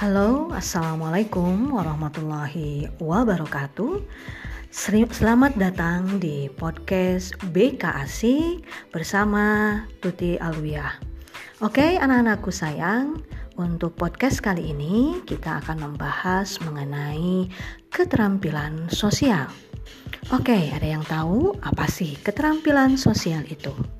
Halo, Assalamualaikum warahmatullahi wabarakatuh. Selamat datang di podcast BKASI bersama Tuti Alwiyah. Oke anak-anakku sayang Untuk podcast kali ini kita akan membahas mengenai keterampilan sosial. Oke, ada yang tahu apa sih keterampilan sosial itu?